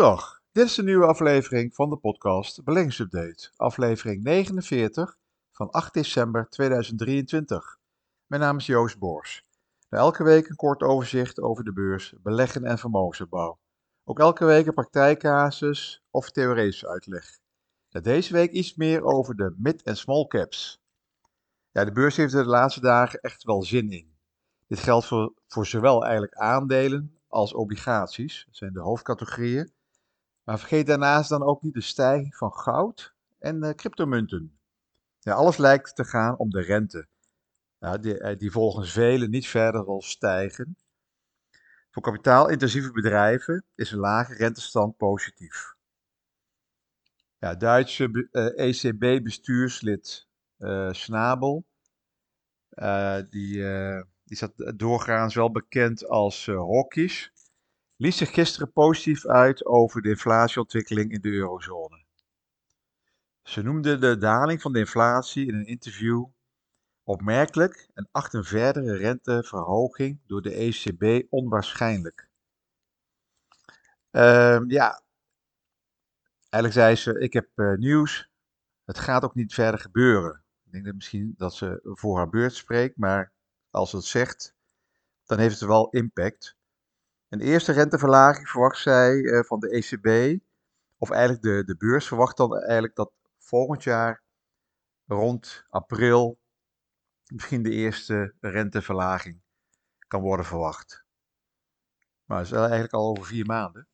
Goedendag, dit is de nieuwe aflevering van de podcast Beleggingsupdate, aflevering 49 van 8 december 2023. Mijn naam is Joost Boors. elke week een kort overzicht over de beurs, beleggen en vermogensopbouw. Ook elke week een praktijkcasus of theoretische uitleg. deze week iets meer over de mid- en small caps. Ja, de beurs heeft er de laatste dagen echt wel zin in. Dit geldt voor, voor zowel eigenlijk aandelen als obligaties, dat zijn de hoofdcategorieën. Maar vergeet daarnaast dan ook niet de stijging van goud en uh, cryptomunten. Ja, alles lijkt te gaan om de rente, ja, die, eh, die volgens velen niet verder zal stijgen. Voor kapitaalintensieve bedrijven is een lage rentestand positief. Ja, Duitse uh, eh, ECB-bestuurslid uh, Snabel, die die staat doorgaans wel bekend als uh, liet zich gisteren positief uit over de inflatieontwikkeling in de eurozone. Ze noemde de daling van de inflatie in een interview opmerkelijk en acht een verdere renteverhoging door de ECB onwaarschijnlijk. Uh, ja, eigenlijk zei ze: Ik heb uh, nieuws. Het gaat ook niet verder gebeuren. Ik denk dat misschien dat ze voor haar beurt spreekt, maar als het zegt, dan heeft het wel impact. Een eerste renteverlaging verwacht zij uh, van de ECB, of eigenlijk de, de beurs verwacht dan eigenlijk dat volgend jaar rond april misschien de eerste renteverlaging kan worden verwacht. Maar het is eigenlijk al over vier maanden.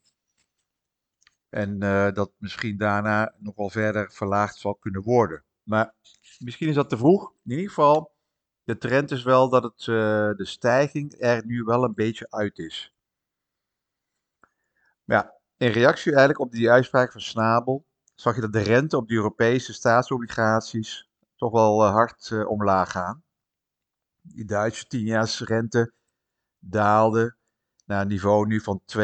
En uh, dat misschien daarna nog wel verder verlaagd zal kunnen worden. Maar misschien is dat te vroeg. In ieder geval, de trend is wel dat het, uh, de stijging er nu wel een beetje uit is. Ja, in reactie eigenlijk op die uitspraak van Snabel zag je dat de rente op de Europese staatsobligaties toch wel uh, hard uh, omlaag gaan. Die Duitse tienjaarsrente daalde naar een niveau nu van 2,25.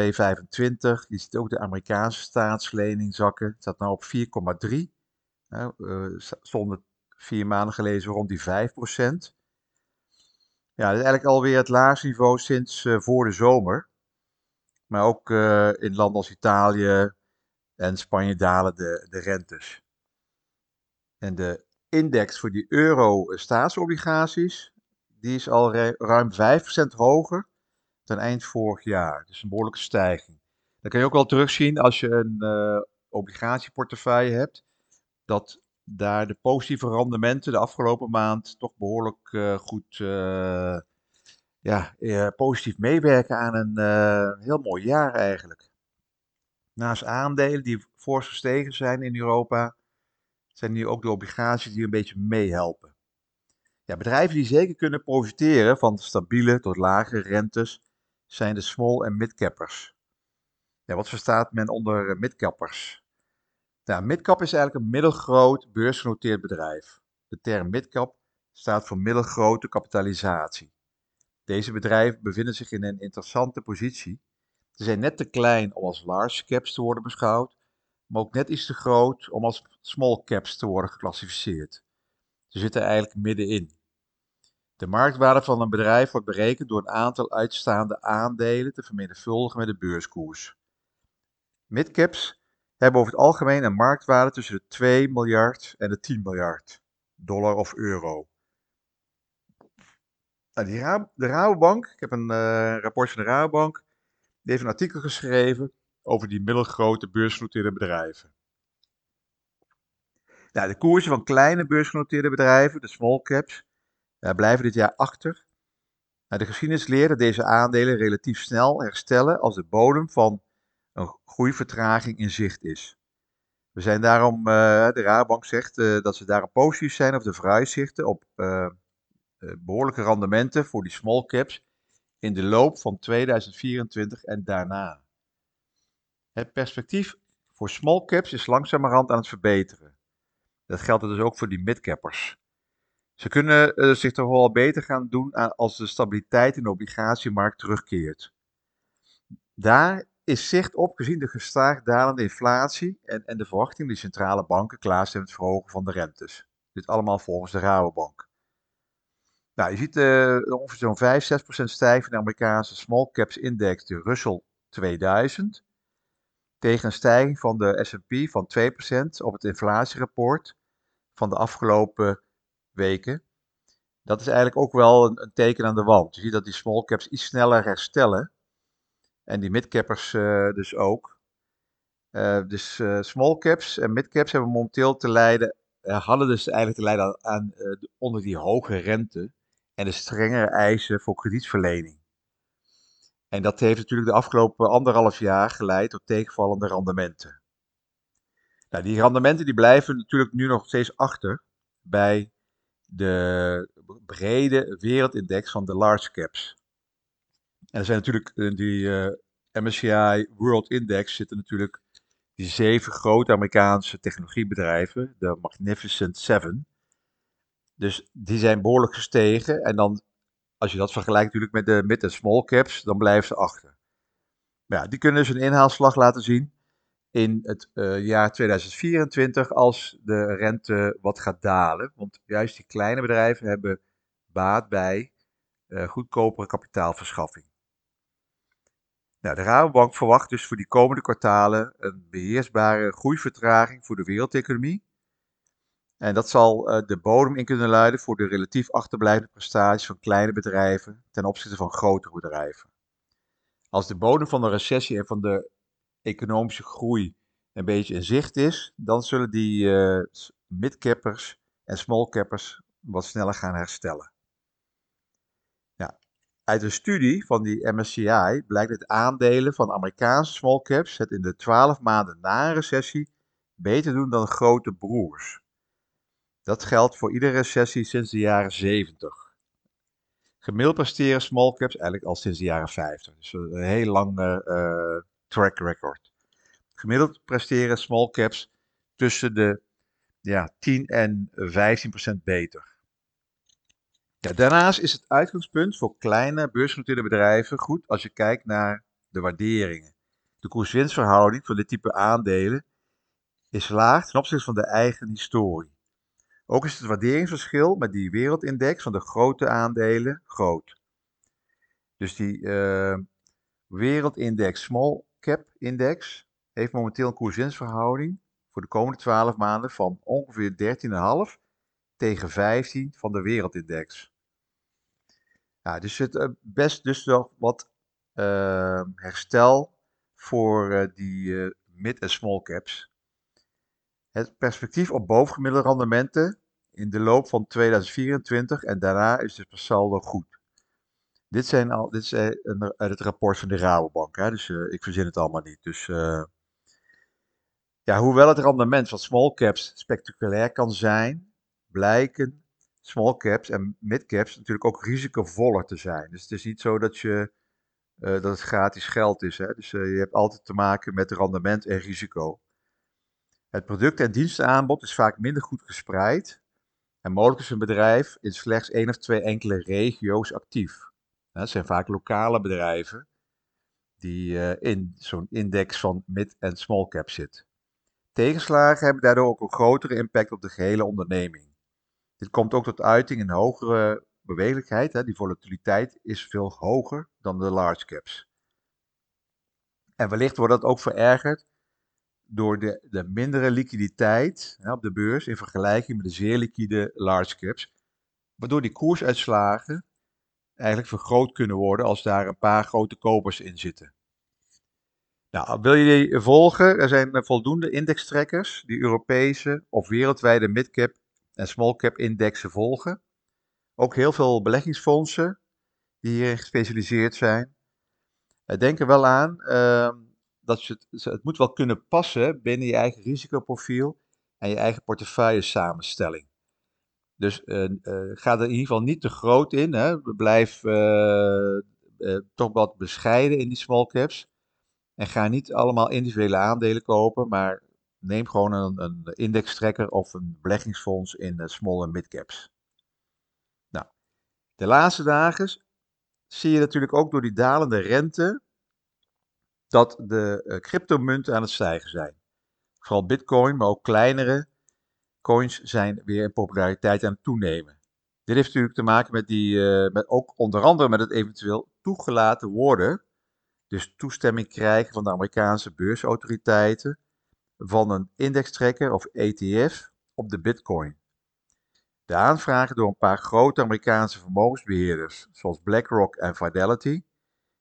Je ziet ook de Amerikaanse staatslening zakken. Het staat nu op 4,3. Nou, uh, vier maanden geleden rond die 5%. Ja, dat is eigenlijk alweer het laagste niveau sinds voor de zomer. Maar ook uh, in landen als Italië en Spanje dalen de, de rentes. En de index voor die euro-staatsobligaties, die is al ruim 5% hoger dan eind vorig jaar. Dus een behoorlijke stijging. Dat kan je ook wel terugzien als je een uh, obligatieportefeuille hebt. Dat daar de positieve rendementen de afgelopen maand toch behoorlijk uh, goed ja, uh, positief meewerken aan een heel mooi jaar eigenlijk. Naast aandelen die fors gestegen zijn in Europa, zijn nu ook de obligaties die een beetje meehelpen. Ja, bedrijven die zeker kunnen profiteren van stabiele tot lage rentes zijn de small- en midcappers. Ja, wat verstaat men onder midcappers? Nou, midcap is eigenlijk een middelgroot beursgenoteerd bedrijf. De term midcap staat voor middelgrote kapitalisatie. Deze bedrijven bevinden zich in een interessante positie. Ze zijn net te klein om als large caps te worden beschouwd, maar ook net iets te groot om als small caps te worden geclassificeerd. Ze zitten eigenlijk middenin. De marktwaarde van een bedrijf wordt berekend door een aantal uitstaande aandelen te vermenigvuldigen met de beurskoers. Midcaps hebben over het algemeen een marktwaarde tussen de 2 miljard en de 10 miljard dollar of euro. Nou, die Ra de Rabobank, ik heb een uh, rapport van de Rabobank, die heeft een artikel geschreven over die middelgrote beursgenoteerde bedrijven. Nou, de koersen van kleine beursgenoteerde bedrijven, de small caps, uh, blijven dit jaar achter. Nou, de geschiedenis leert dat deze aandelen relatief snel herstellen als de bodem van een groeivertraging in zicht is. We zijn daarom, uh, de Rabobank zegt dat ze daarom positief zijn op de vooruitzichten op behoorlijke rendementen voor die small caps in de loop van 2024 en daarna. Het perspectief voor small caps is langzamerhand aan het verbeteren. Dat geldt dus ook voor die midcappers. Ze kunnen zich toch wel beter gaan doen als de stabiliteit in de obligatiemarkt terugkeert. Daar is zicht op gezien de gestaag dalende inflatie en, en de verwachting die centrale banken klaarstaan het verhogen van de rentes. Dit allemaal volgens de Rabobank. Nou, je ziet uh, ongeveer zo'n 5, 6% stijging van de Amerikaanse small caps index, de Russell 2000. tegen een stijging van de S&P van 2% op het inflatierapport van de afgelopen weken. Dat is eigenlijk ook wel een, teken aan de wand. Je ziet dat die small caps iets sneller herstellen. En die midcappers uh, dus ook. Uh, dus uh, small caps en midcaps hebben momenteel te lijden, hadden dus eigenlijk te lijden aan, aan onder die hoge rente en de strengere eisen voor kredietverlening. En dat heeft natuurlijk de afgelopen anderhalf jaar geleid tot tegenvallende rendementen. Nou, die rendementen die blijven natuurlijk nu nog steeds achter bij de brede wereldindex van de large caps. En er zijn natuurlijk in die uh, eh, MSCI World Index zitten natuurlijk die zeven grote Amerikaanse technologiebedrijven, de Magnificent Seven. Dus die zijn behoorlijk gestegen. En dan, als je dat vergelijkt natuurlijk met de mid- en small caps, dan blijven ze achter. Maar ja, die kunnen dus een inhaalslag laten zien in het uh, jaar 2024 als de rente wat gaat dalen. Want juist die kleine bedrijven hebben baat bij uh, goedkopere kapitaalverschaffing. Nou, de Rabobank verwacht dus voor die komende kwartalen een beheersbare groeivertraging voor de wereldeconomie. En dat zal uh, de bodem in kunnen luiden voor de relatief achterblijvende prestaties van kleine bedrijven ten opzichte van grotere bedrijven. Als de bodem van de recessie en van de economische groei een beetje in zicht is, dan zullen die uh, midcappers en smallcappers wat sneller gaan herstellen. Ja, uit een studie van die MSCI blijkt dat aandelen van Amerikaanse smallcaps het in de 12 maanden na een recessie beter doen dan grote broers. Dat geldt voor iedere recessie sinds de jaren 70. Gemiddeld presteren smallcaps eigenlijk al sinds de jaren 50. Dus een heel lange uh, track record. Gemiddeld presteren small caps tussen de ja, 10 en 15 procent beter. Daarnaast is het uitgangspunt voor kleine beursgenoteerde bedrijven goed als je kijkt naar de waarderingen. De koers-winstverhouding van dit type aandelen is laag ten opzichte van de eigen historie. Ook is het waarderingsverschil met die wereldindex van de grote aandelen groot. Dus die uh, wereldindex Small Cap Index heeft momenteel een koers-winstverhouding voor de komende 12 maanden van ongeveer 13,5 tegen 15 van de wereldindex. Ja, dus het uh, best dus wel wat uh, herstel voor die mid- en small caps. Het perspectief op bovengemiddelde rendementen in de loop van 2024 en daarna is het saldo goed. Dit, zijn al, dit is uit het rapport van de Rabobank, hè, dus ik verzin het allemaal niet. Dus ja, hoewel het rendement van small caps spectaculair kan zijn, blijken small caps en mid caps natuurlijk ook risicovoller te zijn. Dus het is niet zo dat, je, dat het gratis geld is. Hè? Dus je hebt altijd te maken met rendement en risico. Het product- en dienstenaanbod is vaak minder goed gespreid. En mogelijk is een bedrijf in slechts één of twee enkele regio's actief. Het zijn vaak lokale bedrijven die uh, in zo'n index van mid- en small cap zitten. Tegenslagen hebben daardoor ook een grotere impact op de gehele onderneming. Dit komt ook tot uiting in hogere bewegelijkheid. Hè. Die volatiliteit is veel hoger dan de large caps. En wellicht wordt dat ook verergerd door de, de mindere liquiditeit hè, op de beurs in vergelijking met de zeer liquide large caps. Waardoor die koersuitslagen eigenlijk vergroot kunnen worden als daar een paar grote kopers in zitten. Nou, wil je die volgen? Er zijn eh, voldoende indextrekkers die Europese of wereldwijde midcap en smallcap indexen volgen. Ook heel veel beleggingsfondsen die hierin gespecialiseerd zijn. Eh, denk er wel aan uh, dat het, het moet wel kunnen passen binnen je eigen risicoprofiel en je eigen portefeuille samenstelling. Dus uh, uh, ga er in ieder geval niet te groot in. Hè. Blijf toch wat bescheiden in die small caps. En ga niet allemaal individuele aandelen kopen, maar neem gewoon een, een indextrekker of een beleggingsfonds in small en mid caps. Nou, de laatste dagen zie je natuurlijk ook door die dalende rente dat de uh, cryptomunten aan het stijgen zijn. Vooral bitcoin, maar ook kleinere coins zijn weer in populariteit aan het toenemen. Dit heeft natuurlijk te maken met die, uh, met ook onder andere met het eventueel toegelaten worden dus toestemming krijgen van de Amerikaanse beursautoriteiten van een indextrekker of ETF op de Bitcoin. De aanvragen door een paar grote Amerikaanse vermogensbeheerders, zoals BlackRock en Fidelity,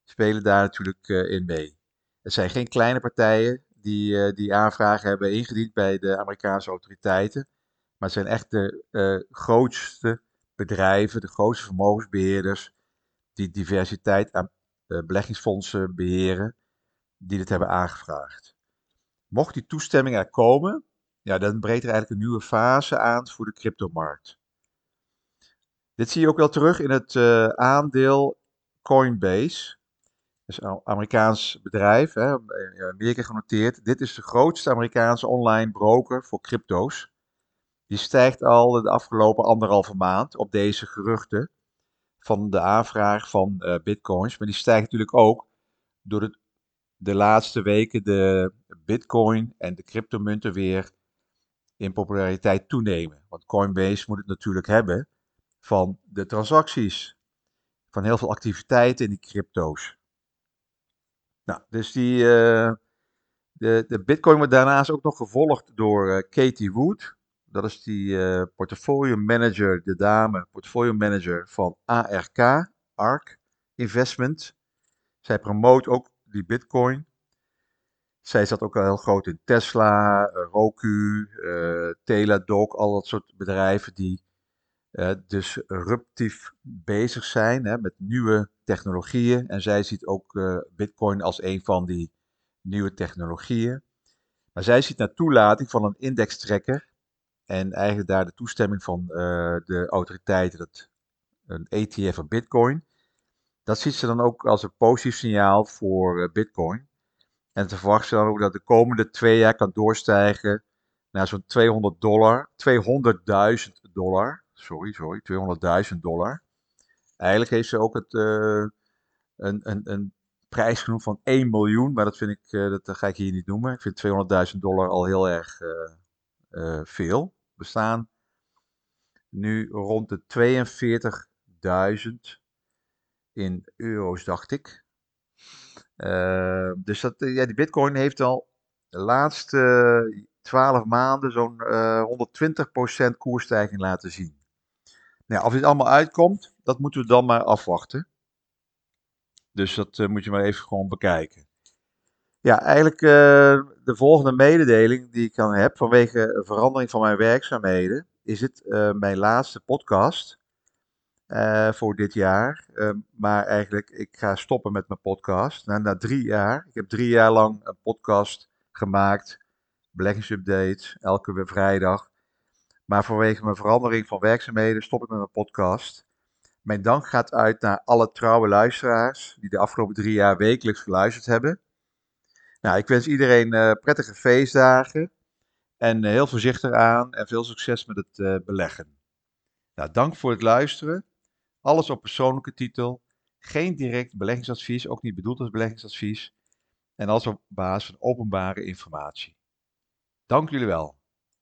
spelen daar natuurlijk uh, in mee. Het zijn geen kleine partijen die uh, die aanvragen hebben ingediend bij de Amerikaanse autoriteiten, maar het zijn echt de uh, grootste bedrijven, de grootste vermogensbeheerders, die diversiteit aan beleggingsfondsen beheren, die dit hebben aangevraagd. Mocht die toestemming er komen, ja, dan breekt er eigenlijk een nieuwe fase aan voor de cryptomarkt. Dit zie je ook wel terug in het aandeel Coinbase. Is een Amerikaans bedrijf, hè, Amerika genoteerd. Dit is de grootste Amerikaanse online broker voor crypto's. Die stijgt al de afgelopen anderhalve maand op deze geruchten van de aanvraag van uh, bitcoins. Maar die stijgt natuurlijk ook door de laatste weken de bitcoin en de cryptomunten weer in populariteit toenemen. Want Coinbase moet het natuurlijk hebben van de transacties, van heel veel activiteiten in die crypto's. Nou, dus die, uh, de, de bitcoin wordt daarnaast ook nog gevolgd door uh, Katie Wood. Dat is die uh, portfolio manager, de dame, portfolio manager van ARK, ARK Investment. Zij promoot ook die bitcoin. Zij zat ook al heel groot in Tesla, Roku, Teladoc, al dat soort bedrijven die dus ruptief bezig zijn hè, met nieuwe technologieën. En zij ziet ook bitcoin als een van die nieuwe technologieën. Maar zij ziet naar toelating van een indextrekker en eigenlijk daar de toestemming van de autoriteiten dat een ETF van bitcoin dat ziet ze dan ook als een positief signaal voor Bitcoin. En ze verwacht ze dan ook dat de komende twee jaar kan doorstijgen naar zo'n 200 dollar, 200.000 dollar. Sorry, sorry, 200.000 dollar. Eigenlijk heeft ze ook het, uh, een, een, een prijs genoemd van 1 miljoen, maar dat vind ik, uh, dat ga ik hier niet noemen. Ik vind 200.000 dollar al heel erg veel. We staan nu rond de 42.000 in euro's, dacht ik. Dus dat, ja, die Bitcoin heeft al de laatste 12 maanden zo'n uh, eh, 120% koersstijging laten zien. Nou, of dit allemaal uitkomt, dat moeten we dan maar afwachten. Dus dat moet je maar even gewoon bekijken. Ja, eigenlijk de volgende mededeling die ik dan heb vanwege verandering van mijn werkzaamheden, is het mijn laatste podcast. Voor dit jaar. Uh, maar eigenlijk, ik ga stoppen met mijn podcast. Na, na drie jaar. Ik heb drie jaar lang een podcast gemaakt. Beleggingsupdates, elke vrijdag. Maar vanwege mijn verandering van werkzaamheden stop ik met mijn podcast. Mijn dank gaat uit naar alle trouwe luisteraars die de afgelopen drie jaar wekelijks geluisterd hebben. Nou, ik wens iedereen uh, prettige feestdagen en heel voorzichtig aan en veel succes met het beleggen. Nou, dank voor het luisteren. Alles op persoonlijke titel. Geen direct beleggingsadvies, ook niet bedoeld als beleggingsadvies. En alles op basis van openbare informatie. Dank jullie wel.